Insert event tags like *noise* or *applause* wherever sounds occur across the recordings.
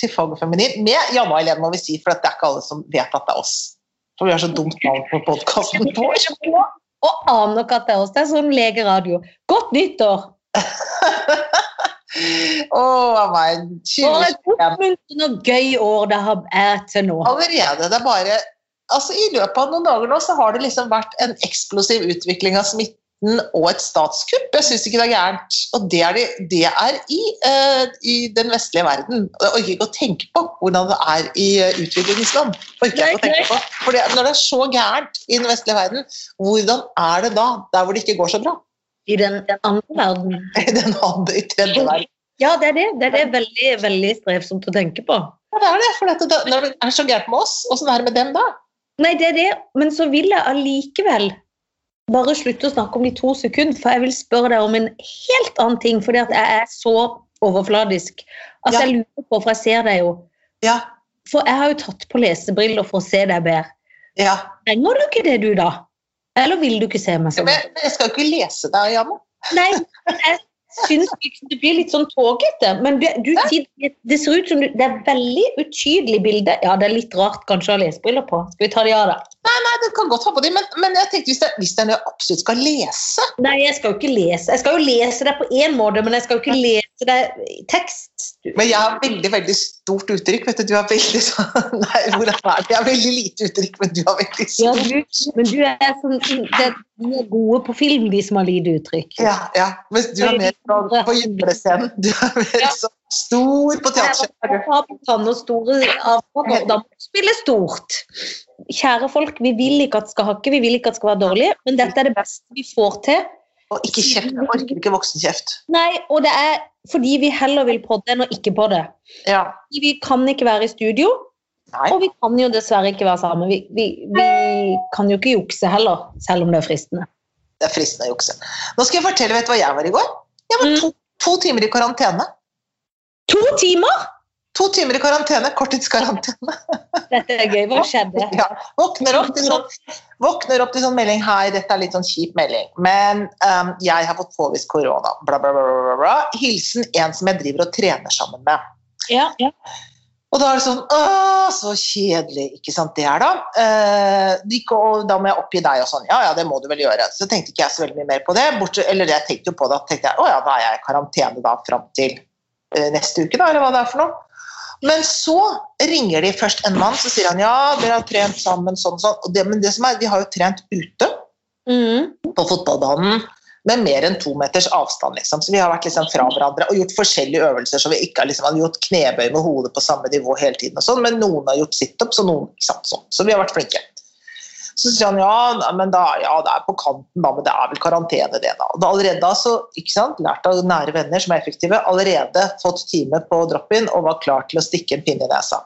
til Fag og Feminin med Janne og Helene, må vi si, for det er ikke alle som vet at det er oss. For vi har så dumt navn på podkasten *laughs* vår. Og aner ikke at det er oss. Det er sånn legeradio. Godt nyttår! Å, oh, meg. For et 2021 oppmuntrende og gøy år det har er til nå. allerede. Det er bare Altså, I løpet av noen dager nå så har det liksom vært en eksplosiv utvikling av smitten og et statskupp. Jeg syns ikke det er gærent. Og det er, det, det er i, uh, i den vestlige verden. Og Jeg orker ikke å tenke på hvordan det er i eh, utviklingsland. Orker ikke å tenke på. For det, når det er så gærent i den vestlige verden, hvordan er det da der hvor det ikke går så bra? I den andre verden. *laughs* I den andre, i tredje verden. Ja, det er det. Det er det veldig, veldig strevsomt å tenke på. Ja, det er det. For dette, når det er så gærent med oss, åssen er det med dem da? Nei, det er det. Men så vil jeg allikevel bare slutte å snakke om de to sekunder, for jeg vil spørre deg om en helt annen ting, fordi at jeg er så overfladisk. Altså, Ja. jeg lurer på, for jeg ser deg jo. Ja, For jeg har jo tatt på lesebriller for å se deg bedre. ja. Trenger du ikke det, du, da? Eller vil du ikke se meg sånn? Ja, men jeg skal ikke lese deg, Janne. Nei, jeg syns liksom det blir litt sånn tåkete. Men det, du det ser ut som du, det er veldig utydelig bilde. Ja, det er litt rart kanskje å ha lesebriller på. Skal vi ta de av, da? Nei, nei, det kan godt ha på de, men, men jeg tenkte hvis det, hvis det er noe jeg absolutt skal lese Nei, jeg skal jo ikke lese. Jeg skal jo lese det på én måte, men jeg skal jo ikke lese det er tekst. Men jeg har veldig veldig stort uttrykk. vet Du Du har veldig sånn *laughs* Nei, hvordan er det? Jeg har veldig lite uttrykk, men du har veldig Ja, du, men du er, sånn, det, de er gode på film, de som har lite uttrykk. Ja, ja. Mens du er mer sånn på jublescenen. Du er mer Ja. sånn stor på teater. Jeg har på panne og store avtaler, da må du spille stort. Kjære folk, vi vil ikke at det skal hakke, vi vil ikke at det skal være dårlig, men dette er det beste vi får til. Og ikke kjeft. Jeg orker ikke voksenkjeft. Nei, og det er fordi vi heller vil podde enn å ikke podde. Ja. Vi kan ikke være i studio, Nei. og vi kan jo dessverre ikke være sammen. Vi, vi, vi kan jo ikke jukse heller, selv om det er fristende. Det er fristende å jukse. Nå skal jeg fortelle, vet du hva jeg var i går? Jeg var Mm. to, to timer i karantene. To timer! To timer i karantene. Korttidskarantene. *laughs* Dette er gøy. Hva skjedde? Ja, våkner opp til sånn, våkner opp til sånn melding Hei, dette er litt sånn kjip melding, men um, jeg har fått påvist korona. Bla, bla, bla, bla. Hilsen en som jeg driver og trener sammen med. Ja, ja. Og da er det sånn Å, så kjedelig. Ikke sant, det er da. Eh, og da må jeg oppgi deg og sånn. Ja, ja, det må du vel gjøre. Så tenkte ikke jeg så veldig mye mer på det. Bortsett, eller jeg tenkte jo på det. tenkte jeg, Å ja, da er jeg i karantene da fram til eh, neste uke, da, eller hva det er for noe. Men så ringer de først en mann, så sier han ja, dere har trent sammen sånn sånn. Og sånn. men det som er, de har jo trent ute mm. på fotballbanen med mer enn to meters avstand. Liksom. Så vi har vært liksom fra hverandre og gjort forskjellige øvelser. Så vi ikke har liksom, gjort knebøy med hodet på samme nivå hele tiden. og sånn, Men noen har gjort situps, og noen satt sant, sånn. Så vi har vært flinke. Så sier han ja, men da, ja, det er på kanten, da, men det er vel karantene, det. da. Og allerede da, så, ikke sant, lært av nære venner som er effektive, allerede fått time på drop-in og var klar til å stikke en pinne i nesa.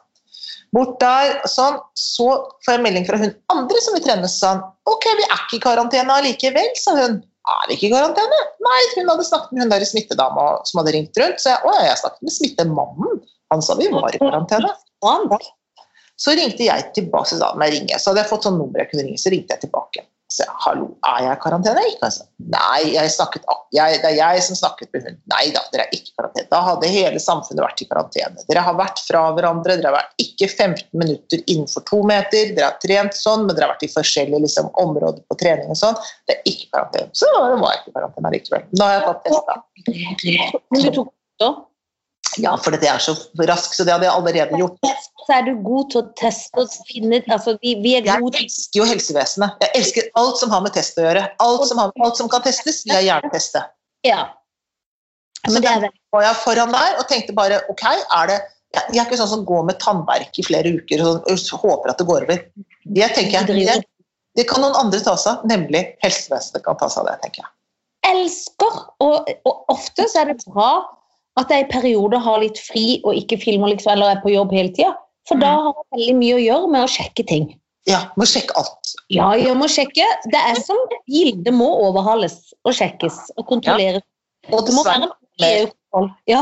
Bort der, sånn, så får jeg melding fra hun andre som vil trene, sa han ok, vi er ikke i karantene allikevel, sa hun. Er vi ikke i karantene? Nei, hun hadde snakket med hun der smittedama som hadde ringt rundt, så jeg, å, jeg snakket med smittemannen. Han sa vi var i karantene. Brant. Så ringte jeg tilbake, så da meg ringe. Så hadde jeg fått sånn nummer jeg kunne ringe, så ringte jeg tilbake. Så jeg, hallo, er jeg i karantene? Ikke? Altså, nei, jeg snakket, jeg, det er jeg som snakket med hun. Nei da, dere er ikke i karantene. Da hadde hele samfunnet vært i karantene. Dere har vært fra hverandre, dere har vært ikke 15 minutter innenfor to meter, dere har trent sånn, men dere har vært i forskjellige liksom, områder på trening og sånn. Det er ikke karantene. Så da var jeg ikke i karantene likevel. Da har jeg tatt testa. Men du tok da? Ja, for det er så raskt, så det hadde jeg allerede gjort. Så er du god til å teste og finne altså, vi, vi Jeg elsker jo helsevesenet. Jeg elsker alt som har med test å gjøre. Alt som, har, alt som kan testes, vil jeg gjerne teste. Ja. Så Men det der veldig var jeg foran der og tenkte bare ok, er det jeg er ikke sånn som går med tannverk i flere uker og håper at det går over. Det tenker jeg, det, det kan noen andre ta seg av, nemlig helsevesenet kan ta seg av det. tenker jeg. elsker, og, og ofte så er det bra at jeg i perioder har litt fri og ikke filmer liksom, eller er på jobb hele tida. For da har jeg veldig mye å gjøre med å sjekke ting. Ja, må sjekke alt. Ja, jeg må sjekke. Det er som bil, det må overhales og sjekkes og kontrolleres. Og Det må være en EU-kontroll. Ja.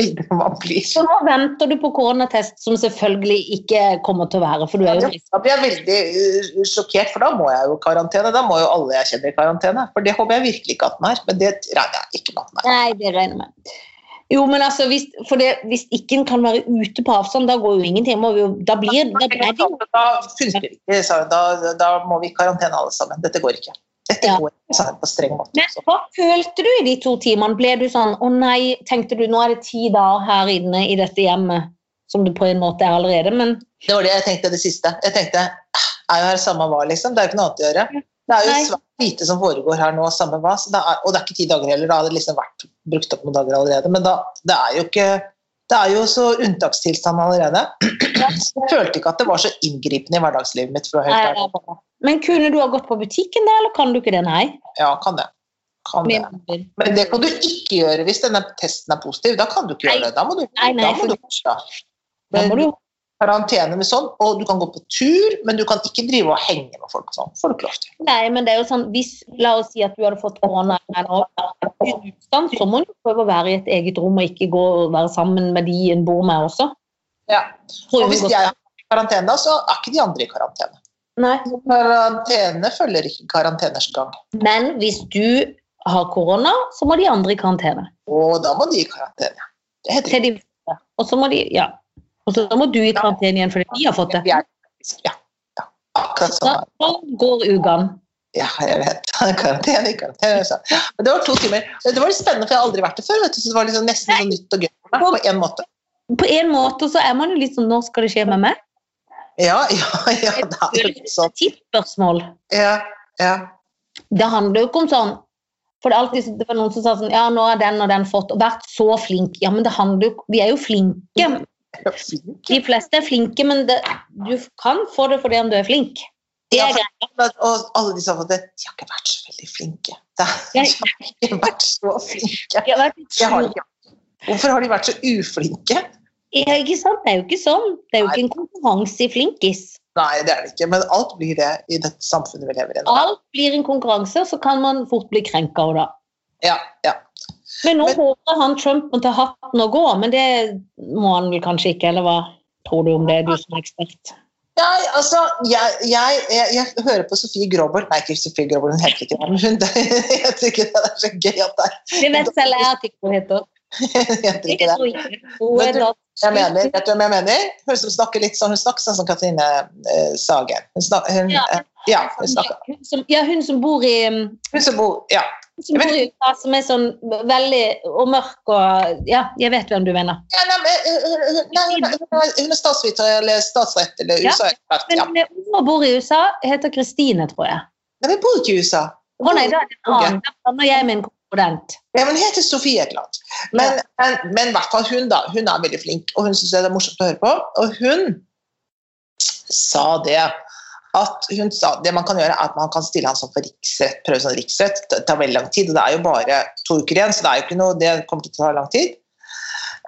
*laughs* Så nå venter du på koronatest, som selvfølgelig ikke kommer til å være, for du er jo frisk. Da blir jeg veldig uh, sjokkert, for da må jeg jo i karantene. Da må jo alle jeg kjenner i karantene. For det håper jeg virkelig ikke at den er. Men det regner jeg ikke med at den er. Nei, det regner jeg med. Jo, men altså, hvis, for det, hvis ikke en kan være ute på avstand, da går jo ingenting. Må vi jo, da blir da Da. Da, da må vi i karantene alle sammen. Dette går ikke. Dette Ja. går ikke, på streng måte. Men hva følte du i de to timene? Ble du sånn å nei, tenkte du nå er det ti dager her inne i dette hjemmet, som det på en måte er allerede, men Det var det jeg tenkte det siste. Jeg tenkte er jo her samme hva, liksom. Det er jo ikke noe annet å gjøre. Det er jo svært lite som foregår her nå, samme hva. Og det er ikke ti dager heller. Da hadde det liksom vært brukt opp noen dager allerede. Men da, det er jo ikke Det er jo så unntakstilstand allerede. Så jeg følte ikke at det var så inngripende i hverdagslivet mitt. for å helt det ærlig. Men kunne du ha gått på butikken da, eller kan du ikke det? Nei. Ja, kan det. Kan det. Men det kan du ikke gjøre hvis denne testen er positiv. Da kan du ikke gjøre det. Da må du, Nei, nei, da må du da. Da må du karantene med sånn, og du kan gå på tur, men du kan ikke drive og henge med folk sånn. Får du ikke lov til. Nei, men det er jo sånn, hvis, la oss si at du hadde fått korona så må du prøve å være i et eget rom og ikke gå og være sammen med de en bor med også. Ja. Og hvis de jeg er i karantene, da, så er ikke de andre i karantene. Nei. Karantene følger ikke karanteners gang. Men hvis du har korona, så må de andre i karantene. Og da må de i karantene. Det heter det. og så må de, ja. Og så må du i karantene igjen fordi vi har fått det. Ja. ja. Akkurat sånn. da går ukene. Ja, jeg vet. Karantene karantene. Så. Men det var to timer. Det var litt spennende, for jeg har aldri vært det før. Så det var liksom nesten sånn nytt og gøy på en måte. På en måte så er man jo litt sånn Når skal det skje med meg? Ja, *laughs* ja, ja. Det er litt sånn. Tidsspørsmål. Ja, ja. Det handler jo ikke om sånn For det, alltid, det var noen som sa sånn Ja, nå har den og den fått og vært så flink. Ja, men det handler jo Vi er jo flinke. Ja. De fleste er flinke, men det, du kan få det fordi om du er flink. Det Ja, er for- Og alle de fått det, de har ikke vært så veldig flinke. De har ikke vært så flinke. Jeg har de ikke. Hvorfor har de vært så uflinke? ja, ikke sant? Det er jo ikke sånn. Det er jo ikke en konkurranse i flinkis. Nei, det er det ikke. Men alt blir det i dette samfunnet vi lever i. Alt blir en konkurranse, og så kan man fort bli krenka av det. Ja, ja. Men nå Men- håper han Trump må ta hatten og gå, men det må han vel kanskje ikke, eller hva tror du om det, du som er ekspert? Nei, altså, jeg, jeg, jeg, jeg hører på Sofie Gråbord Nei, ikke Sofie Gråbord, hun heter ikke det. Men hun, *laughs* jeg tykker det er så gøy at det er Vi vet selv jeg at ikke hun heter. *laughs* Jeg ikke det. tror ikke. Hun Men du- Jeg mener, vet du hvem jeg mener? Hun som snakker litt sånn, hun snakker sånn som Katrine eh, Sagen. Hun snakker, hun, Ja. eh, ja, hun snakker. Ja, hun som bor i um, Hun som bor Ja. Som bor i USA, som er sånn veldig og mørk og Ja, jeg vet hvem du mener. ja nei, men, eh, hun, hun, nei, hun, er- er- er statsviter eller statsrett eller Ja, USA-ekspert. Ja. Men hun bor i USA, heter Kristine, tror jeg. Men hun bor ikke i USA. Å nei, da er det en annen. Da jeg min en korrespondent. Ja, men hun heter Sofie et eller annet. Men, men, men i hvert fall hun, da. Hun er veldig flink, og hun syns det er morsomt å høre på. Og hun sa det at hun sa det man kan gjøre, er at man kan stille han sånn for riksrett, prøve sånn riksrett. Det tar veldig lang tid, og det er jo bare to uker igjen, så det er jo ikke noe, det kommer til å ta lang tid.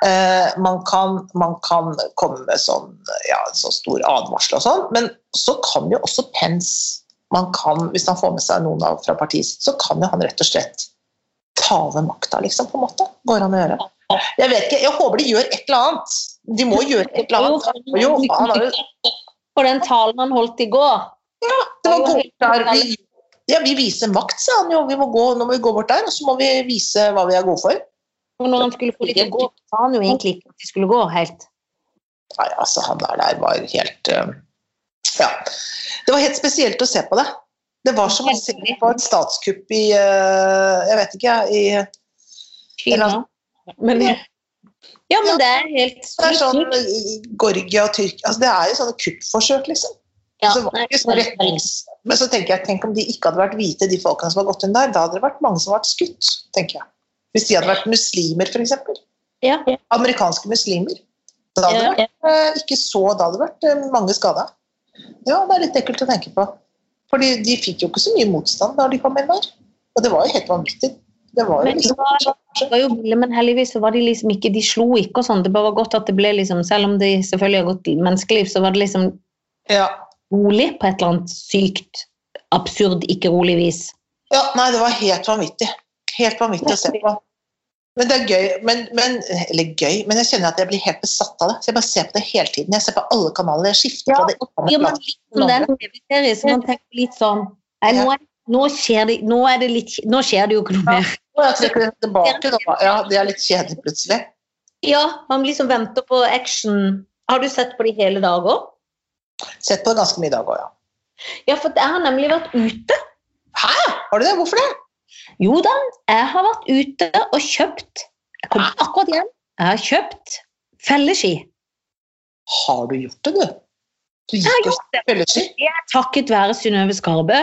Eh, man, kan, man kan komme med sånn, ja, så stor advarsel og sånn, men så kan jo også Pence man kan, Hvis han får med seg noen av fra partiet sitt, så kan jo han rett og slett ta over makta, liksom, på en måte. Går an å gjøre. Jeg vet ikke, jeg håper de gjør et eller annet. De må gjøre et eller annet. Jo, han har jo Og den talen han holdt i går det var gå. Vi, ja, vi viser makt, sa han jo. Vi må gå, nå må vi gå bort der, og så må vi vise hva vi er gode for. Og når han skulle få litt til å gå, sa han jo egentlig ikke at de skulle gå helt. Nei, altså, han der, der var helt eh, Ja. Det var helt spesielt å se på det. Det var som å se på et statskupp i eh, Jeg vet ikke, i Kina. Men, ja, men det er helt Det er sånn i Georgia og Tyrkia altså, Det er jo sånne kuppforsøk, liksom. Ja, Så det ikke sånn. Men så tenker jeg, tenk om de ikke hadde vært hvite, de folkene som har gått inn der. Da hadde det vært mange som hadde vært skutt, tenker jeg. Hvis de hadde vært muslimer, f.eks. ja. Amerikanske muslimer. Da hadde det Ja. vært eh, ikke så, da hadde det vært eh, mange skada. Ja, det er litt ekkelt å tenke på. Fordi de fikk jo ikke så mye motstand da de kom inn der. Og det var jo helt vanvittig. Det var jo Men det liksom det var jo ville, men heldigvis så var de liksom ikke De slo ikke og sånn. Det bare var godt at det ble liksom Selv om det selvfølgelig har gått menneskeliv, så var det liksom ja. rolig på et eller annet sykt, absurd, ikke rolig vis. ja, nei, det var helt vanvittig. Helt vanvittig å se på. Men det er gøy, men, men, eller gøy, men jeg kjenner at jeg blir helt besatt av det. Så jeg bare ser på det hele tiden. Jeg ser på alle kanaler. Jeg skifter det som TV-serien, så man tenker litt sånn Nei, nå, er- nå, skjer det, nå, det litt, nå skjer det jo ikke noe mer. Jeg trekker tilbake nå. Ja, det er litt kjedelig plutselig. Ja, man liksom venter på action. Har du sett på det hele hele dager? Sett på det ganske mye i dag òg, ja. Ja, for jeg har nemlig vært ute. Hæ? Har du det? Hvorfor det? Jo da, jeg har vært ute og kjøpt Jeg kom akkurat hjem. Jeg har kjøpt felleski. Har du gjort det, du? Du gikk og det. felleski? Det er takket være Synnøve Skarbø.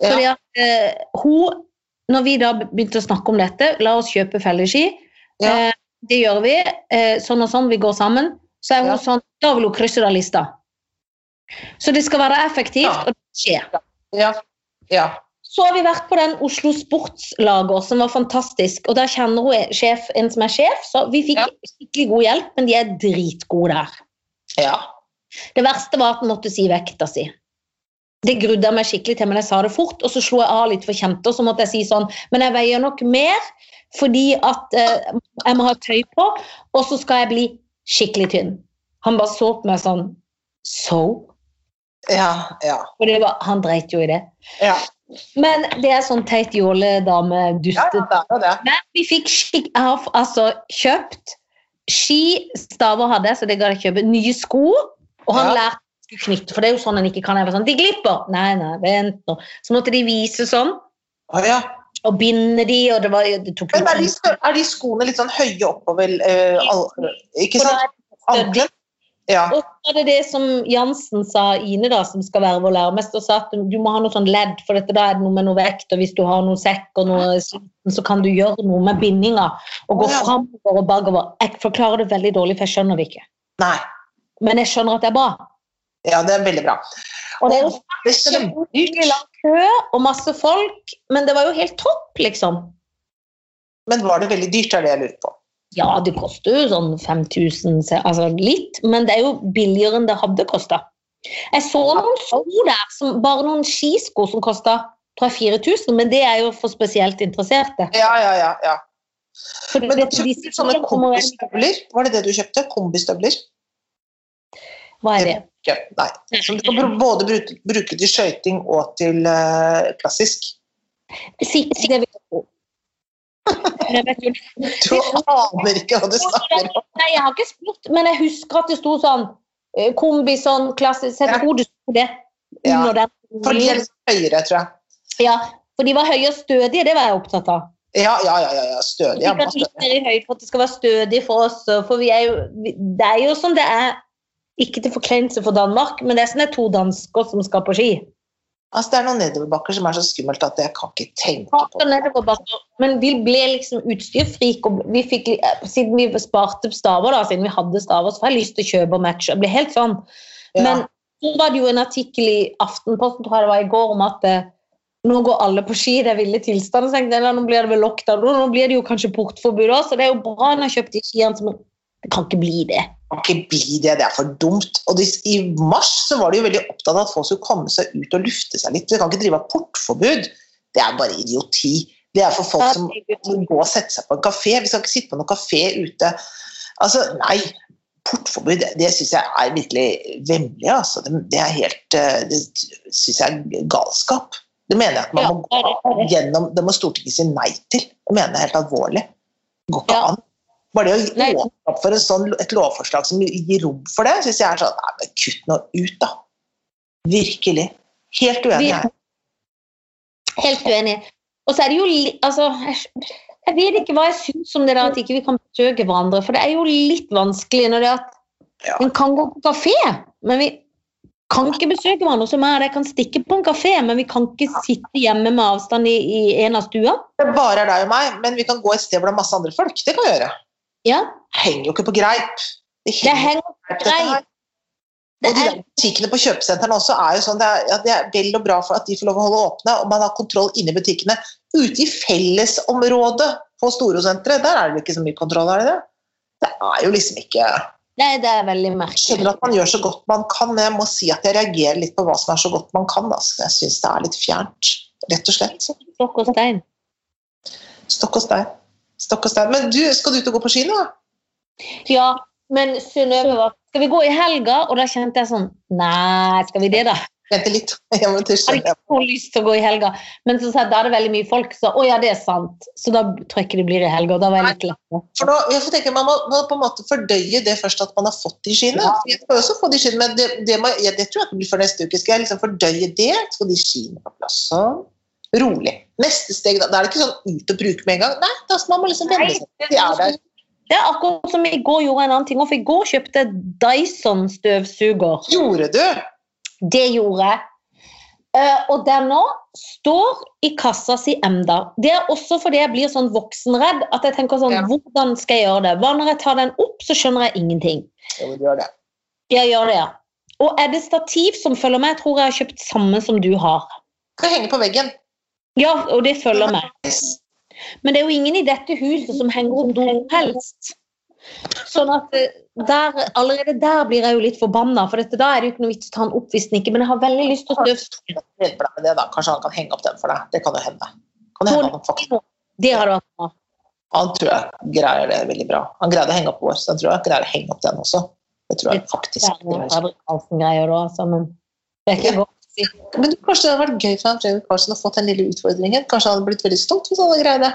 Ja. Fordi at uh, hun, når vi da begynte å snakke om dette, la oss kjøpe felleski. Ja. Eh, det gjør vi. Eh, sånn og sånn, vi går sammen. Så er hun Ja. sånn, da vil hun krysse av lista. Så det skal være effektivt, Ja. og det skjer. Ja. ja. Så har vi vært på den Oslo Sportslager, som var fantastisk. Og der kjenner hun sjef, en som er sjef, så vi fikk skikkelig god hjelp, men de er dritgode der. ja. Det verste var at han måtte si vekta si. Det grudde meg skikkelig til, men jeg sa det fort, og så slo jeg av litt for kjente, og så måtte jeg si sånn, men jeg veier nok mer, fordi at eh, jeg må ha tøy på, og så skal jeg bli skikkelig tynn. Han bare så på meg sånn, so? Ja. Ja. Og det var, han dreit jo i det. Ja. Men det er sånn teit ja, jåledame-dustete. ja, det er det. Men vi fikk skikk... Jeg har altså kjøpt ski, staver hadde jeg, så det ga jeg kjøpe. Nye sko. Og han Ja. lærte knytte, for det er jo sånn en ikke kan. være sånn, de glipper! Nei, nei, vent nå. Så måtte de vise sånn, Å, ja. og binde de, og det var det tok Men er de, er de skoene litt sånn høye oppover? eh, all, ikke sant? Ankelen? Ja. Og så er det det som Jansen sa, Ine, da, som skal være vår læremester, sa at du må ha noe sånn ledd, for dette da er det noe med noe vekt, og hvis du har noe sekk og noe sliten, så kan du gjøre noe med bindinga og gå ja. framover og bakover. Jeg forklarer det veldig dårlig, for jeg skjønner det ikke. Nei. Men jeg skjønner at det er bra. Ja, det er veldig bra. Og det er jo skikkelig lang kø og masse folk, men det var jo helt topp, liksom. Men var det veldig dyrt, er det jeg lurer på. Ja, det koster jo sånn 5000, se- altså litt, men det er jo billigere enn det hadde kosta. Jeg så noen sko der, som, bare noen skisko som kosta 4000, men det er jo for spesielt interesserte. Ja, ja, ja. ja. Men du kjøpte sånne kombistøvler? Var det det du kjøpte? Kombistøvler? Hva er det? Ikke, nei. Som du kan både bruke, bruke til skøyting og til uh, klassisk. Si, si det vil jeg tro. Jeg Du aner ikke hva du snakker om. Nei, jeg har ikke spurt, men jeg husker at det sto sånn eh, kombi, sånn klassisk. Jeg tror du sto det under den. For de er litt høyere, tror jeg. Ja, for de var høye og stødige, det var jeg opptatt av. Ja, ja, ja. ja, ja. Stødig. Ja, Vi kan masse litt mer i høyde for at det skal være stødig for oss. For vi er jo, det er jo som det er, ikke til forkleinelse for Danmark, men det er sånn det er to dansker som skal på ski. Altså, det er noen nedoverbakker som er så skummelt at jeg kan ikke tenke på det. Men vi ble liksom utstyrfrik, og vi fikk, eh, siden vi sparte staver, da, siden vi hadde staver, så får jeg lyst til å kjøpe og matche. Jeg ble helt sånn. Ja. Men så var det jo en artikkel i Aftenposten tror jeg det var i går, om at det, nå går alle på ski, det er ville tilstander. Jeg, Nå blir det vel lockdown, nå blir det jo kanskje portforbud òg, så det er jo bra når jeg kjøpt de skiene. som- Det kan ikke bli det. Kan ikke bli det, det er for dumt. Og I mars så var de jo veldig opptatt av at folk skulle komme seg ut og lufte seg litt. Vi kan ikke drive av portforbud. Det er bare idioti. Det er for folk som må gå og sette seg på en kafé. Vi skal ikke sitte på noen kafé ute. Altså, nei. Portforbud, det, det syns jeg er virkelig vemmelig. Altså. Det, det er helt eh, Det syns jeg er galskap. Det mener jeg at man må gå gjennom Det må Stortinget si nei til. Det mener jeg helt alvorlig. Det går ikke an. Bare det å åpne opp for sånn, et lovforslag som gir rom for det, syns jeg er sånn Nei, men kutt nå ut, da. Virkelig. Helt uenig. Her. Helt uenig. Og så er det jo altså, jeg, jeg vet ikke hva jeg syns om det der at ikke vi kan besøke hverandre. For det er jo litt vanskelig når det er at Ja. en kan gå på kafé, men vi kan ikke besøke hverandre. Som er jeg kan stikke på en kafé, men vi kan ikke sitte hjemme med avstand i, i en av stua. Det bare er deg og meg, men vi kan gå et sted hvor det er masse andre folk. Det kan vi gjøre. Ja, Henger jo ikke på greip. Det det henger på greip, på greip. Og de butikkene på kjøpesentrene også er jo sånn, det er, ja, det er vel og bra for at de får lov å holde åpne, og man har kontroll inne i butikkene. Ute i fellesområdet på Storosenteret, der er det ikke så mye kontroll, er det det? Det er jo liksom ikke nei, det er veldig merkelig. skjønner at man gjør så godt man kan, men jeg må si at jeg reagerer litt på hva som er så godt man kan. Altså. Jeg syns det er litt fjernt, rett og slett. Stokk og stein. Stokk og stein. Stokk og stein. Men du, skal du ut og gå på ski nå? Ja, men Synnøve var Skal vi gå i helga? Og da kjente jeg sånn Nei, skal vi det, da? Vente litt. *laughs* Jeg hadde skjønner jeg. ikke så lyst til å gå i helga. Men så sa jeg, da er det veldig mye folk, så å ja, det er sant. Så da tror jeg ikke det blir i helga. Da var jeg litt lettere. For nå, jeg får tenke, Man må, må på en måte fordøye det først at man har fått de skiene. Ja. Jeg skal også få de skiene, men det, det, må, ja, det tror jeg ikke blir for neste uke. Skal jeg liksom fordøye det, så skal de skiene på plass. Sånn. Rolig. Neste steg, da, da er det ikke sånn ut og bruke med en gang. Nei, da skal man må liksom venne seg. til De er der. Det er akkurat som i går gjorde en annen ting. For i går kjøpte Dyson-støvsuger. Gjorde du? Det gjorde jeg. Uh, og den nå står i kassa si enda. Det er også fordi jeg blir sånn voksenredd. At jeg tenker sånn, Ja. hvordan skal jeg gjøre det? Hva når jeg tar den opp, så skjønner jeg ingenting. Jo, du gjør det. Jeg gjør det, ja. Og er det stativ som følger med? Jeg tror jeg har kjøpt samme som du har. Kan henge på veggen. Ja, og det følger med. Men det er jo ingen i dette huset som henger opp noe helst. Sånn at eh, der, allerede der blir jeg jo litt forbanna, for dette, da er det jo ikke noe vits å ta den opp hvis den ikke Men jeg har veldig lyst til å støvsuge. Det. Kanskje han kan henge opp den for deg. Det kan jo hende. Kan det hende han, Det hadde vært bra. han tror jeg greier det veldig bra. Han greide å henge opp vår, så jeg tror jeg greier å henge opp den også. Det tror jeg Det faktisk. er noe Karlsen-greier da, altså, men det er ikke godt si. Men kanskje det hadde vært gøy for han Fredrik Karlsen å få den lille utfordringen. Kanskje han hadde blitt veldig stolt hvis han hadde greid det.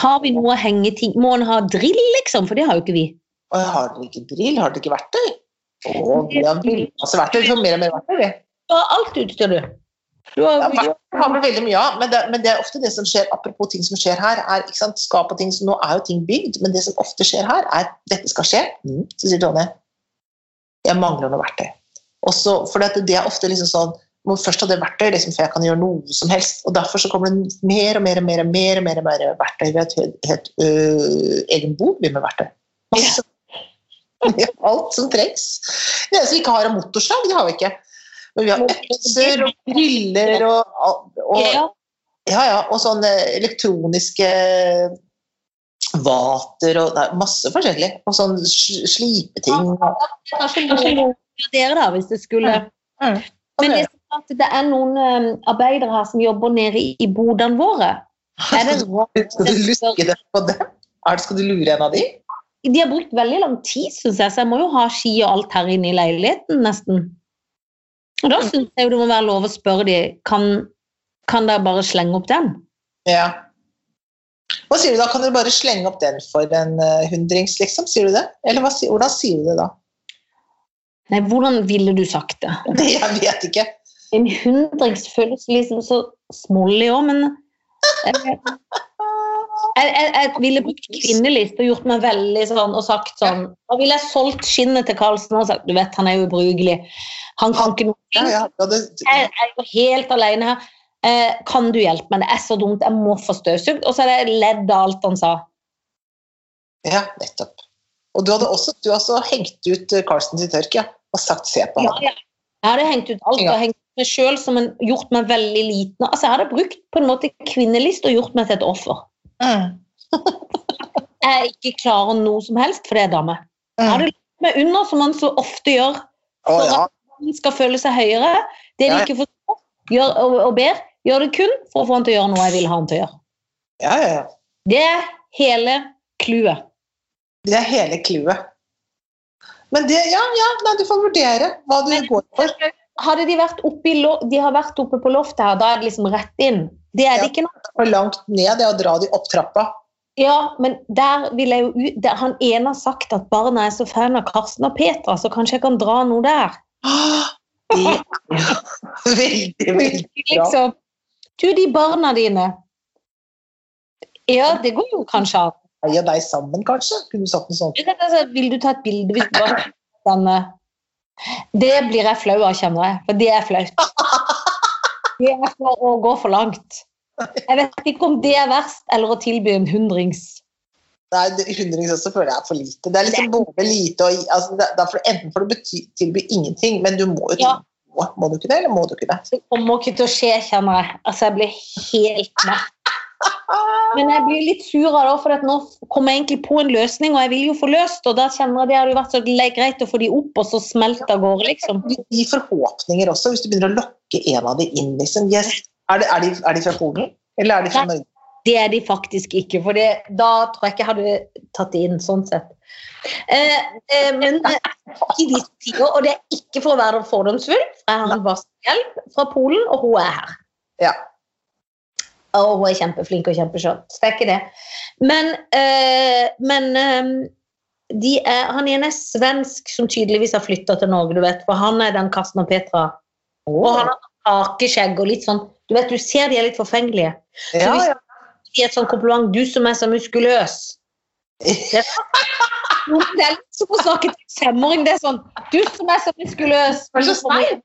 Har vi, noe å henge ting Må han ha drill, liksom? For det har jo ikke vi. Og har dere ikke drill? Har dere ikke verktøy? Å, vi har masse verktøy. Vi får mer og mer verktøy, vi. Du har alt utstyr, du. Du har, ja, har veldig mye av, men men det er ofte det som skjer, apropos ting som skjer her, er ikke sant, skap og ting, så nå er jo ting bygd, men det som ofte skjer her, er dette skal skje. Mm. Så sier Tonje, jeg mangler noe verktøy. Også, for det, det er ofte liksom sånn, må først ha det verktøy liksom, for jeg kan gjøre noe som helst. Og derfor så kommer det mer og mer og mer, og mer, og mer, og mer verktøy. Vi har et helt, øh, egen bok med verktøy. Masse. *laughs* Har Alt som trengs. Det eneste vi ikke har, er motorsag. Det har vi ikke. Men vi har økser og briller og, og, og ja, ja, og sånne elektroniske vater og det er masse forskjellig. Og sånn sl- slipeting. da, hvis det skulle Mm. Men det, er sånn at det er noen eh, arbeidere her som jobber nede i, i bodene våre. Er det Skal du luske deg på dem? Er det, skal du lure en av de? De har brukt veldig lang tid, syns jeg, så jeg må jo ha ski og alt her inne i leiligheten, nesten. Og da syns jeg jo det må være lov å spørre de, kan, kan dere bare slenge opp den? Ja. Hva sier du da? Kan du bare slenge opp den for en uh, hundrings, liksom? Sier du det? Eller hva, hvordan sier du det da? Nei, hvordan ville du sagt det? *laughs* Det, jeg vet ikke. En hundrings føles liksom så smålig òg, men jeg, jeg, jeg, jeg ville brukt kvinnelist og gjort meg veldig sånn og sagt sånn Da ville jeg solgt skinnet til Karlsen og sagt du vet, han er ubrukelig. Han kan ikke noe. Jeg jeg er jo helt alene her. Eh, kan du hjelpe meg? Det er så dumt. Jeg må få støvsugd. Og så er det ledd av alt han sa. ja, nettopp. Og du hadde også, du har også hengt ut Carlsen Carsten til tørk, ja. Og sagt 'se på Ja, ja. Jeg hadde hengt ut alt Ja. og hengt meg selv som en, gjort meg veldig liten. Altså, jeg hadde brukt på en måte kvinnelist og gjort meg til et offer. Mm. *laughs* Jeg ikke klarer noe som helst, for det er dame. Jeg Mm. hadde lagt meg under, som man så ofte gjør, Å, for ja. at man skal føle seg høyere. Det de Ja, ja. ikke forstår gjør, og, og ber, gjør det kun for å få han til å gjøre noe jeg vil ha han til å gjøre. ja, ja, ja. Det er hele clouet. Det er hele clouet. Men det, ja, ja, nei, du får vurdere hva du Men- går for. Hadde de vært oppe de har vært oppe på loftet her, da er det liksom rett inn. Det er det ikke nå. For langt ned, det er å dra de opp trappa. Ja, men der vil jeg jo ut der Han ene har sagt at barna er så fan av Karsten og Petra, så kanskje jeg kan dra noe der. Ah, *gasps* Det er *laughs* veldig, veldig bra. Liksom. Du, de barna dine Ja, det går jo kanskje an. Deg og deg sammen, kanskje? Kunne du sagt noe sånt? Altså, Vil du ta et bilde hvis bare denne Det blir jeg flau av, kjenner jeg. For det er flaut. Det er for å gå for langt. Jeg vet ikke om det er verst, eller å tilby en hundrings. Nei, hundrings også føler jeg er for lite. Det er liksom både lite og altså, det, Enten får du tilby ingenting, men du må jo Ja. Må, du ikke det, eller må du ikke det? Det kommer ikke til å skje, kjenner jeg. Altså, jeg blir helt matt. Men jeg blir litt sur av det, for nå kommer jeg egentlig på en løsning, og jeg vil jo få løst, og da kjenner jeg det hadde vært så greit å få de opp, og så smelte av gårde, liksom. Gi forhåpninger også, hvis du begynner å lokke en av de inn. Liksom. Yes. Er, det, er, de, er de fra Polen, eller er de fra. Norge? Det er de faktisk ikke, for det, da tror jeg ikke jeg hadde tatt det inn sånn sett. Eh, eh, men i disse tider, og det er ikke for å være fordomsfull, for jeg har en vaskehjelp fra Polen, og hun er her. Ja. Og hun er kjempeflink og kjempeskjønn. Så det er ikke det. Men, eh, men eh, de er, han ene er svensk som tydeligvis har flytta til Norge, du vet, for han er den Karsten og Petra. Og han har hakeskjegg og litt sånn Du vet, du ser de er litt forfengelige. Så Ja, hvis ja. Gir et sånt kompliment 'Du som er så muskuløs'. Det er, *laughs* litt som å snakke til femåring. Det er sånn 'Du som er så muskuløs'. Er så sterk.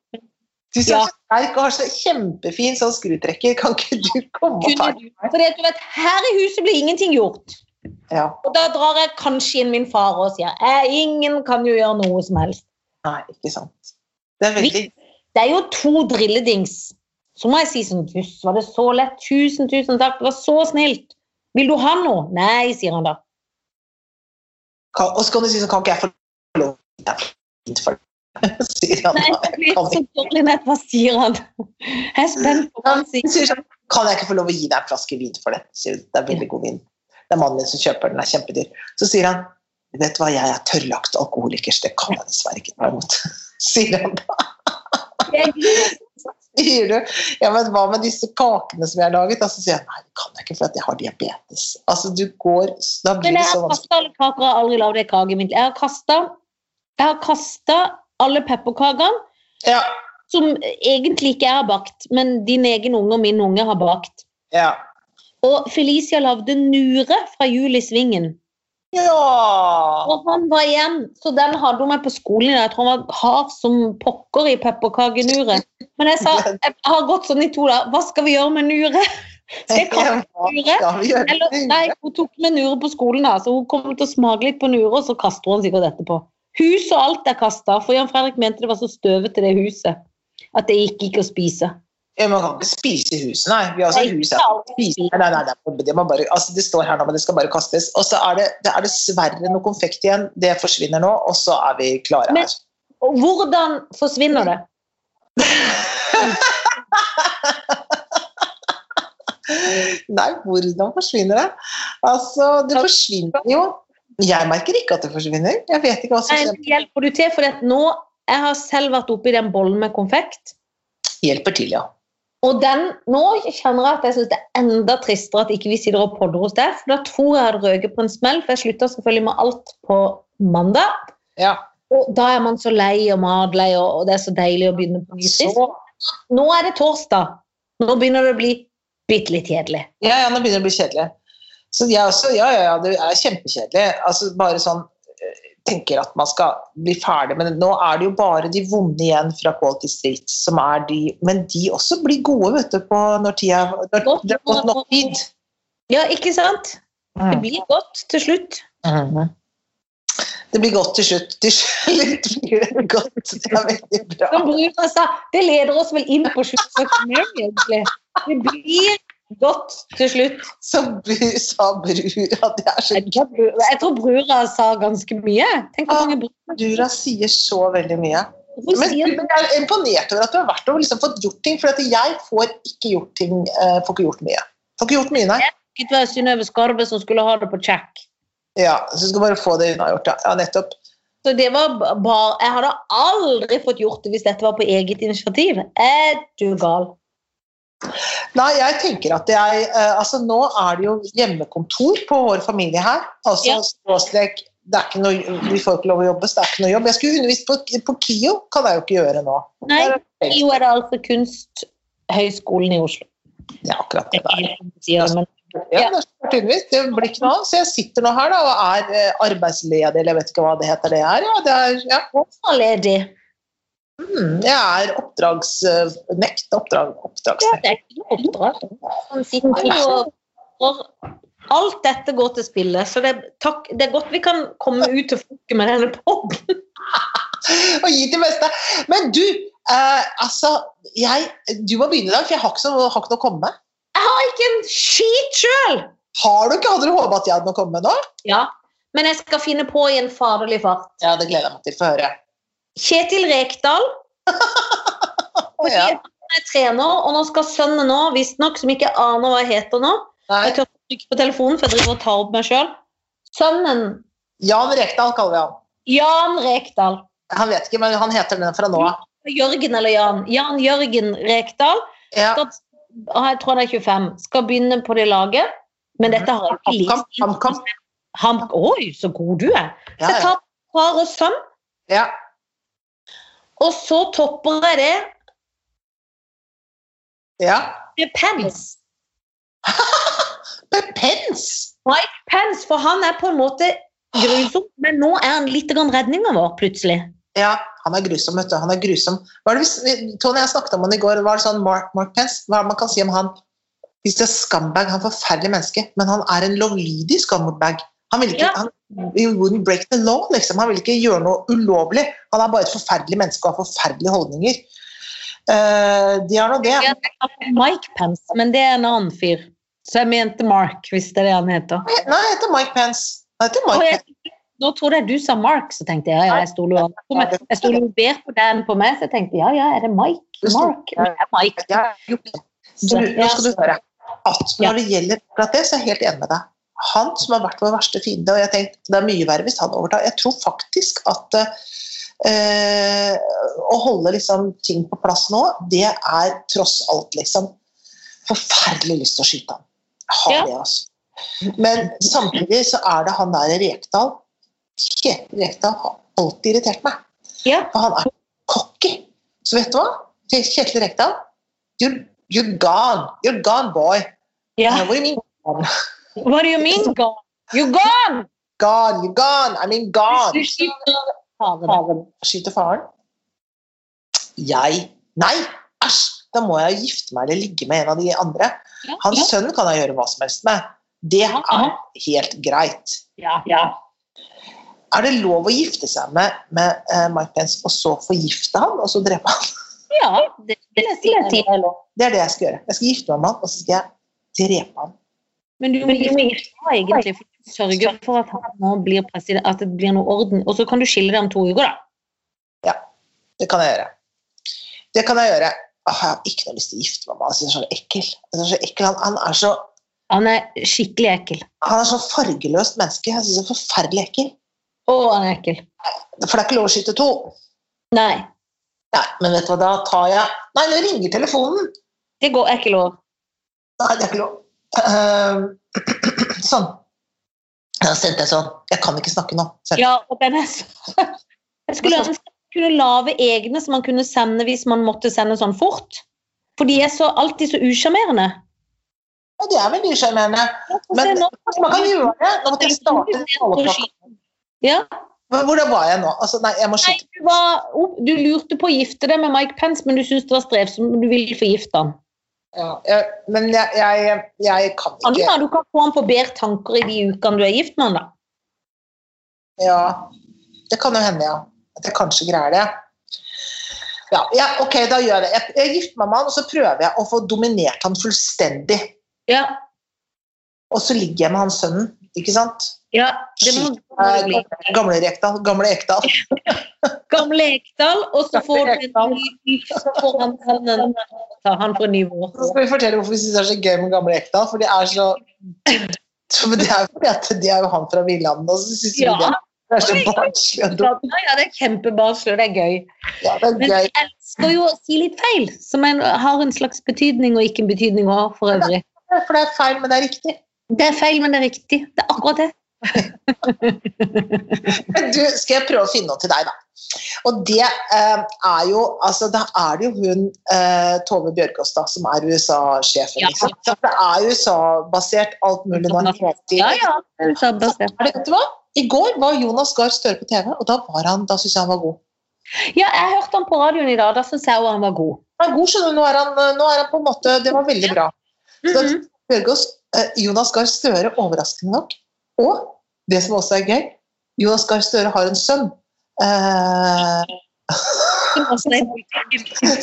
Du Ja. er så sterk og har så kjempefin sånn skrutrekker, kan ikke du komme og ta den? Fordi For du vet, her i huset blir ingenting gjort. Ja. Og da drar jeg kanskje inn min far og sier eh, 'Ingen kan jo gjøre noe som helst'. Nei, ikke sant. Det er veldig Det er jo to drilledings. Så må jeg si sånn Jøss, var det så lett? Tusen, tusen takk. Det var så snilt. Vil du ha noe? Nei, sier han da. kan, Og så kan du si sånn Kan ikke jeg få lov Det er fint for deg, *laughs* sier han. Nei, det blir så dårlig nett. Hva sier han? Jeg er spent på hva han sier. sånn Kan jeg ikke få lov å gi deg en flaske vin for det? Sier, hun. det er veldig god vin. Det er mannen min som kjøper den, den er kjempedyr. Så sier han Vet du hva, jeg er tørrlagt alkoholiker, så det kan jeg dessverre ikke ta imot. *laughs* Sier han da. Sier du ja, men hva med disse kakene som jeg har laget? Og så sier jeg nei, det kan jeg ikke, for at jeg har diabetes. Altså, du går Da blir Men jeg har kasta alle kaker, jeg har aldri lagd ei kake i mitt liv. Jeg har kasta alle pepperkakene Ja, som egentlig ikke jeg har bakt, men din egen unge og min unge har bakt. ja. Og Felicia lagde nure fra Jul i Svingen. Ja! Og han var igjen, så den hadde hun med på skolen. Jeg tror han var hard som pokker i pepperkakenuret. Men jeg sa, *laughs* jeg har gått sånn i to dager, hva skal vi gjøre med nure? *laughs* Skal jeg kaste nure? skal vi gjøre? Eller, nei, hun tok med nure på skolen da, så hun kom til å smake litt på nure, og så kaster hun sikkert etterpå. Hus og alt er kastet, for Jan Fredrik mente det var så støvete det huset, at det gikk ikke å spise. Ja, man kan ikke spise i huset, nei. Vi har også hus her. Nei, nei, nei, det, bare, altså, det står her nå, men det skal bare kastes. Og så er det, det er dessverre noe konfekt igjen. Det forsvinner nå, og så er vi klare Men- her. Men hvordan forsvinner det? *laughs* Nei, hvordan forsvinner det? Altså, det forsvinner jo Jeg merker ikke at det forsvinner. Jeg vet ikke hva som skjer. hjelper du til? For nå, jeg har selv vært oppi den bollen med konfekt. Hjelper til, ja. Og den, nå kjenner jeg at jeg synes det er enda tristere at ikke vi sitter og podder hos deg. For da tror jeg jeg hadde røket på en smell, for jeg slutta selvfølgelig med alt på mandag. ja. Og da er man så lei og matlei, og og det er så deilig å begynne på nytt. Nå er det torsdag. Nå begynner det å bli bitte litt kjedelig. ja, ja, nå begynner det å bli kjedelig. Så jeg også, ja, ja, ja, det er kjempekjedelig. Altså, bare sånn tenker at man skal bli ferdig, men nå er det jo bare de vonde igjen fra Quality Street som er de Men de også blir gode, vet du, på når tida når det har gått nok tid. Ja, ikke sant? Det blir godt til slutt. Mhm. Det blir godt til slutt. Til slutt blir det godt. Det er veldig bra. Det leder oss vel inn på egentlig. Det blir godt til slutt. Så bru- sa brura Det er så Jeg tror Brura- jeg sa ganske mye. Tenk hvor mange brura Brura sier så veldig mye. Men, men jeg er imponert over at du har vært og liksom fått gjort ting. For at jeg får ikke gjort ting. eh, får ikke gjort mye. Får ikke gjort mye, nei. det var Synnøve Skarve som skulle ha det på check. Ja, så skal bare få det unnagjort. Ja, nettopp. Så det var bare Jeg hadde aldri fått gjort det hvis dette var på eget initiativ. Er du gal? Nei, jeg tenker at jeg eh, Altså, nå er det jo hjemmekontor på vår familie her. Altså Ja. skråstrek det er ikke noe, Vi får ikke lov å jobbe, så det er ikke noe jobb. Jeg skulle undervist på, på KIO, kan jeg jo ikke gjøre nå. Nei, KIO er- det altså Kunsthøgskolen i Oslo. Ja, akkurat det er der. Ja, det. Det blir ikke noe. Så jeg sitter nå her da, og er eh, arbeidsledig, eller jeg vet ikke hva det heter det er. Ja, det er ja. Mm, jeg er oppdragsnekt. Oppdrag, Ja, det er ikke noe oppdrag. Og og Alt dette går til spille, så det, takk, det er godt vi kan komme ut til folket med denne podden. *laughs* Og gi til beste. Men du, eh, altså jeg, Du må begynne i dag, for jeg har ikke, så, har ikke noe å komme med. Jeg har ikke en skit sjøl! Har du ikke? Hadde du håpet at jeg hadde noe å komme med nå? Ja, men jeg skal finne på i en faderlig fart. Ja, det gleder jeg meg til. Få høre. Kjetil Rekdal fordi Ja. han er trener, og nå skal sønnen nå, visstnok, som ikke aner hva jeg heter nå, Nei. Jeg tør ikke på telefonen, for jeg driver og tar opp meg sjøl. Sønnen Jan Rekdal kaller vi han. Jan Rekdal. Han vet ikke, men han heter den fra nå av. Jørgen eller Jan. Jan Jørgen Rekdal. Ja. Skal, jeg tror han er 25. Skal begynne på det laget. Men dette har jeg ikke likt. HamKam. Ham, oi, så god du er. Ja, Jeg tar far og sønn, ja. Og så topper jeg det ja. *laughs* med Pence. Men Pence! Mike Pence, for han er på en måte grusom, men nå er han litt redninga vår, plutselig. Ja, han er grusom, vet du. Han er grusom. Hvis, Tony, jeg snakket om han i går. Var det sånn Mark, Mark Pence? Hva er det man kan si om han? Hvis det er scumbag, han er forferdelig menneske, men han er en lovlydig scumbag. Han vil ikke, Ja. han, he wouldn't break the law, liksom. Han vil ikke gjøre noe ulovlig. Han er bare et forferdelig menneske og har forferdelige holdninger. Uh, de har nå det. Mike Pence, men det er en annen fyr. Så jeg mente Mark, hvis det er det han heter. Nei, jeg heter Mike Pence. Jeg heter Mike Pence. nå trodde jeg du sa Mark, så tenkte jeg ja, ja, jeg stoler jo bedre på den på meg, så jeg tenkte ja, ja, er det Mike? Mark? Det er Mike. Du, nå skal du høre at når det gjelder akkurat det, så er jeg helt enig med deg. Han som har vært vår verste fiende, og jeg tenkte, det er mye verre hvis han overtar. Jeg tror faktisk at eh, å holde liksom ting på plass nå, det er tross alt liksom forferdelig lyst til å skyte han. Har Ja. det, altså. Men samtidig så er det han der Rekdal. Kjetil Rekdal har alltid irritert meg. Ja. For han er cocky. Så vet du hva? Kjetil Rekdal, you're, you're gone. You're gone, boy. ja. Uh, *laughs* what do you mean gone? You're you gone? You gone! You're gone. I mean gone. Du skyter faren. Skyter faren. Jeg? Nei, æsj! Da må jeg gifte meg eller ligge med en av de andre. Ja, Hans ja. sønn kan jeg gjøre hva som helst med. Det Ja, er helt greit. Ja, ja. Er det lov å gifte seg med, med uh, Mike Pence og så forgifte han og så drepe han? ja det det, det. Det er det jeg skal gjøre. Jeg skal gifte meg med han, og så skal jeg drepe han. Men du må gifte deg egentlig for å sørge for at han nå blir at det blir noe orden. Og så kan du skille deg om to uker, da. Ja, Det kan jeg gjøre. Det kan jeg gjøre. Åh, jeg har ikke noe lyst til å gifte meg med han. Jeg han er så ekkel. Han, er så ekkel. Han, han, er så, Han er skikkelig ekkel. han er så fargeløst menneske. Jeg synes han er forferdelig ekkel. Å, han er ekkel. For det er ikke lov å skyte to. Nei, Nei, men vet du hva, da tar jeg Nei, nå ringer telefonen! det går er ikke lov. Nei, det er ikke lov. Ehm, *clears throat* sånn. Da sendte jeg sånn. Jeg kan ikke snakke nå. Selv. Ja, og den er så *laughs* Jeg skulle ønske kunne lage egne som man kunne sende hvis man måtte sende sånn fort. For de er så, alltid så usjarmerende. Ja, de er veldig usjarmerende. Men nå. man kan gjøre det. Nå måtte jeg starte. Ja. Hvordan var jeg nå? Altså, nei, jeg må Nei, skyte. du, var, du lurte på å gifte deg med Mike Pence, men du syntes det var strevsomt, du ville forgifte han. Ja, jeg, men jeg, jeg, jeg kan Kan ikke Anna, du kan få han på bedre tanker i de ukene du er gift med han, da. Ja, det kan jo hende, ja. At jeg kanskje greier det. Ja, ja, ok, da gjør jeg det. Jeg, jeg gifter meg med han, og så prøver jeg å få dominert han fullstendig. Ja, Og så ligger jeg med han sønnen, ikke sant? Ja det må Eh, bli. Gamle Rekdal. Gamle Ekdal. Gamle Ekdal, og så får du en ny så får han sønnen ta han på nivå. Så skal vi fortelle hvorfor vi syns det er så gøy med Gamle Ekdal. For det er så det er det er jo han fra Villanden, og så syns vi Ja. det, det er så barnslig og dumt. Ja, det er kjempebarnslig, og det er gøy. Ja, det er Men gøy. jeg elsker jo å si litt feil, som en, har en slags betydning og ikke en betydning òg, for øvrig. For det er feil, men det er riktig. Det er feil, men det er riktig. Det er akkurat det. Du, skal jeg prøve å finne noe til deg, da. Og det eh, er jo altså Da er det jo hun eh, Tove Bjørgaas da, som er USA-sjefen. Ja. Liksom. Så Det er USA-basert alt mulig nå. Ja, ja. er USA-basert. Er Vet du hva? I går var Jonas Gahr Støre på TV, og da, var han, da syns jeg han var god. Ja, jeg hørte han på radioen i dag. Da syns jeg også han var god. Han er god, skjønner du. Nå er han, nå er han på en måte Det var veldig bra. Så. Bjørgaas, eh, Jonas Gahr Støre, overraskende nok. Og det som også er gøy, Jonas Gahr Støre har en sønn. Eh, *laughs*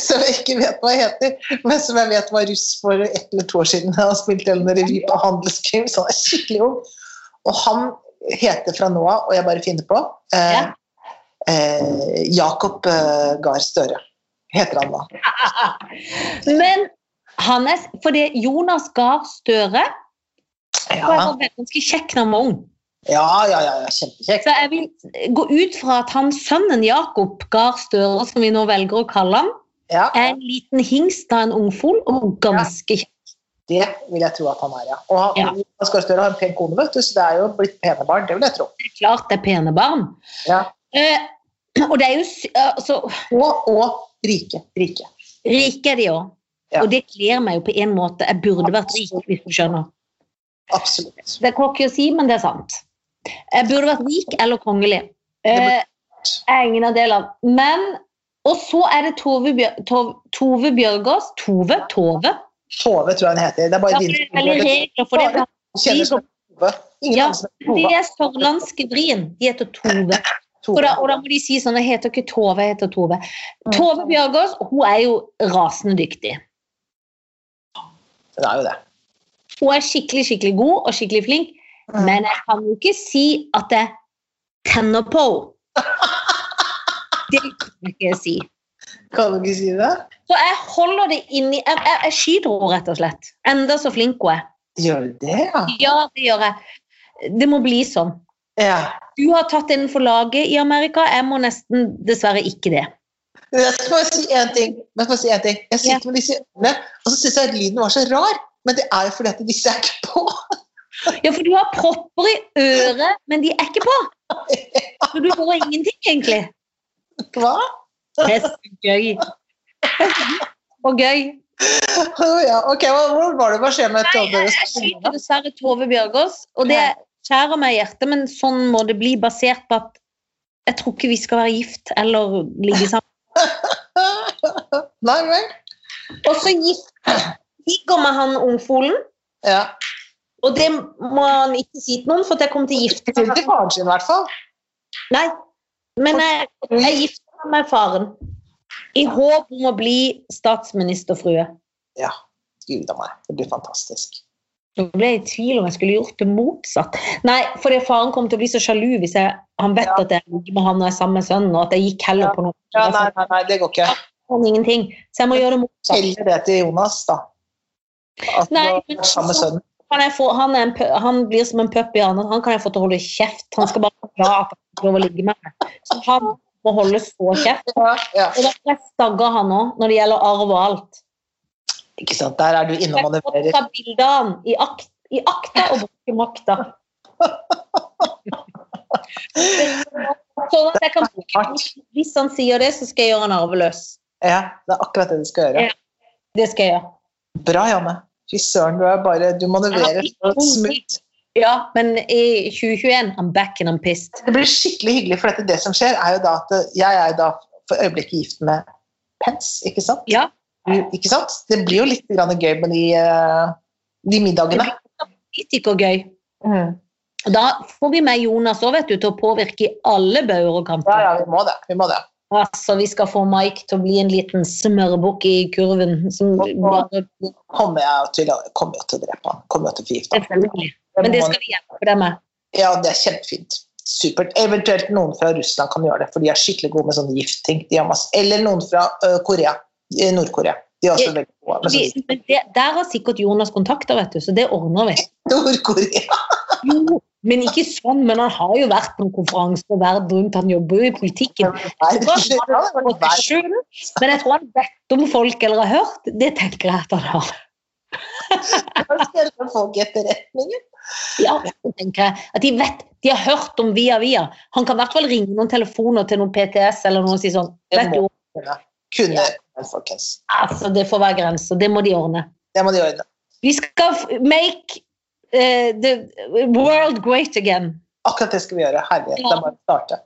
Som jeg ikke vet hva heter, men som jeg vet var russ for ett eller to år siden. Han spilte en revy på Handelskrim, så han er skikkelig ung. Og han heter fra nå av, og jeg bare finner på, eh, eh, Jakob eh, Gahr Støre. Heter han da. *laughs* Men han er det Jonas Gahr Støre Og jeg Ja, var ganske kjekk da han var ung. ja, ja, ja, kjempekjekk. Så jeg vil gå ut fra at han sønnen Jakob Gahr Støre, som vi nå velger å kalle han, Ja, er en liten hingst av en ungfol og ganske kjekk. det vil jeg tro at han er, ja. Og han, Ja. han skal større en pen kone, vet du, så det er jo blitt pene barn, det vil jeg tro. Det er klart det er pene barn. Ja. Eh, og det er jo altså, Og, og rike. Rike. Rike er de òg. Ja. Og det kler meg jo på en måte. Jeg burde vært rik, hvis du skjønner. Absolutt. Det er cocky å si, men det er sant. Jeg burde vært rik eller kongelig. Eh, er ingen av delene. Men Og så er det Tove, Bjør, Tove, Tove Bjørgaas. Tove? Tove? Tove, tror jeg hun heter. Det er bare Ja, veldig regler for det. kjenner som Tove. Ingen Ja, andre som heter De er sørlandske vrien. De heter Tove. Tove. Da, og da må de si sånn Jeg heter ikke Tove, jeg heter Tove. Tove Bjørgaas hun er jo rasende dyktig. Det er jo det. Hun er skikkelig skikkelig god og skikkelig flink, Mm. men jeg kan jo ikke si at jeg tenner på. Det kan jeg ikke si. Kan du ikke si det? Så jeg holder det inni Jeg, jeg, jeg skyter henne, rett og slett. Enda så flink hun er. Gjør du det, ja? Ja, det gjør jeg. Det må bli sånn. ja. Du har tatt innenfor laget i Amerika. Jeg må nesten dessverre ikke det. Jeg skal bare si én ting. Jeg, si ting. jeg sitter med disse ørene, og så syns jeg at lyden var så rar. Men det er jo fordi at disse er ikke på. Ja, for du har propper i øret, men de er ikke på. Så du får ingenting, egentlig. Hva? Det er så gøy. Og gøy. Ja, ok, Hvor var det? Hva skjer med Tove Tove? jeg skyter dessverre Tove Bjørgaas, og det skjærer meg i hjertet, men sånn må det bli, basert på at jeg tror ikke vi skal være gift eller ligge sammen. *laughs* Nei vel? Og så gift ligger med han ungfolen, Ja. og det må han ikke si til noen, for jeg kommer til å gifte meg. Ikke til faren sin, i hvert fall. Nei, men jeg, jeg gifter meg med faren. I håp om å bli statsministerfrue. Ja. Gud a meg. Det blir fantastisk. Nå ble jeg i tvil om jeg skulle gjort det motsatt. Nei, fordi faren kommer til å bli så sjalu hvis jeg, han vet Ja. at jeg ligger med han og er sammen med sønnen, og at jeg gikk heller på noe. Ja, nei, nei, nei, det går ikke. Så jeg må gjøre det motsatt. Heller det til Jonas, da. At Nei, du er sammen sønnen. Få, han, er en, han blir som en puppy, armen. Han kan jeg få til å holde kjeft. Han skal bare være og han å ligge med meg. Så han må holde så kjeft. Ja, ja. Og da får jeg stagge han òg, når det gjelder arv og alt. Ikke sant, Der er du inne og manøvrerer. ta bilde av han i, akt, i akta og bruke makta. *laughs* Sånn at jeg kan Hvis han sier det, så skal jeg gjøre han arveløs. Ja, det er akkurat det du skal gjøre. Ja. Det skal jeg gjøre. Bra, Janne. Fy søren, du er bare Du manøvrerer smooth. Ja, men i 2021 I'm back and I'm pissed. Det blir skikkelig hyggelig, for dette, det som skjer, er jo da at jeg er da for øyeblikket gift med Pence, ikke sant? Ja. Ikke sant? Det blir jo litt grann gøy med de, eh, de middagene. Politikergøy. Mm. Da får vi med Jonas òg, vet du, til å påvirke i alle bauger og kanter. Ja, ja, vi må det. Vi må det. Altså, vi skal få Mike til å bli en liten smørbukk i kurven. Som bare, Kommer jeg til å, kommer jeg til å drepe han. Kommer jeg til å forgifte han. Men det skal vi hjelpe deg med. Ja, det er kjempefint. Supert. Eventuelt noen fra Russland kan gjøre det, for de er skikkelig gode med sånne giftting. Eller noen fra Korea. Nord-Korea. De er også veldig gode med Vi, men det, der har sikkert Jonas kontakter, vet du, så det ordner vi. *laughs* Nord-Korea! Jo, men ikke sånn. Men han har jo vært på en konferanse og vært rundt. Han jobber jo i politikken. Men jeg tror han vet om folk eller har hørt. Det tenker jeg at han har. *laughs* Folk etterretningen? Ja, det tenker jeg. At de vet, de har hørt om via via. Han kan i hvert fall ringe noen telefoner til noen PTS eller noen og si sånn Vet du, kunne. Folkens. altså det får være grenser. Det må de ordne. Det må de ordne. Vi skal make uh, the world great again. Akkurat det skal vi gjøre. Herlighet. Ja. er bare starte.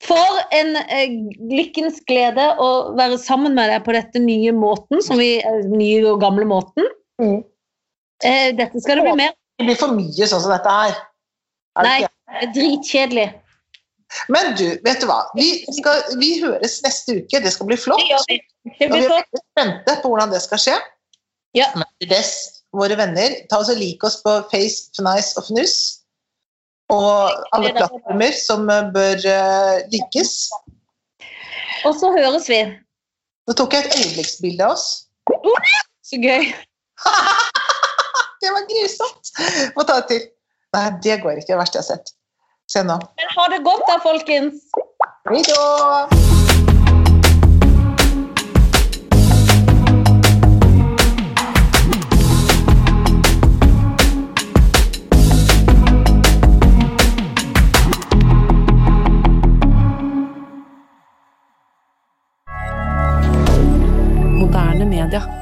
For en eh, lykkens glede å være sammen med deg på dette nye måten, som vi, eh, nye og gamle måten. Mm. Eh, dette skal det bli mer. Det blir for mye sånn som dette her. Er Nei, det er dritkjedelig. Men du, vet du hva? Vi, skal, vi høres neste uke. Det skal bli flott. Det gjør vi. Det Og vi blir er spente på hvordan det skal skje. Ja. Men dess, våre venner, ta oss og lik oss på Face, Fnice og Fnuss. Og alle plattformer som eh, bør uh, likes. Og så høres vi. Nå tok jeg et øyeblikksbilde av oss. Så gøy. *laughs* det var grusomt! Må ta det til. Nei, det går ikke. Det verste jeg har sett. Se nå. Men ha det godt da, folkens. Hei da! Moderne media.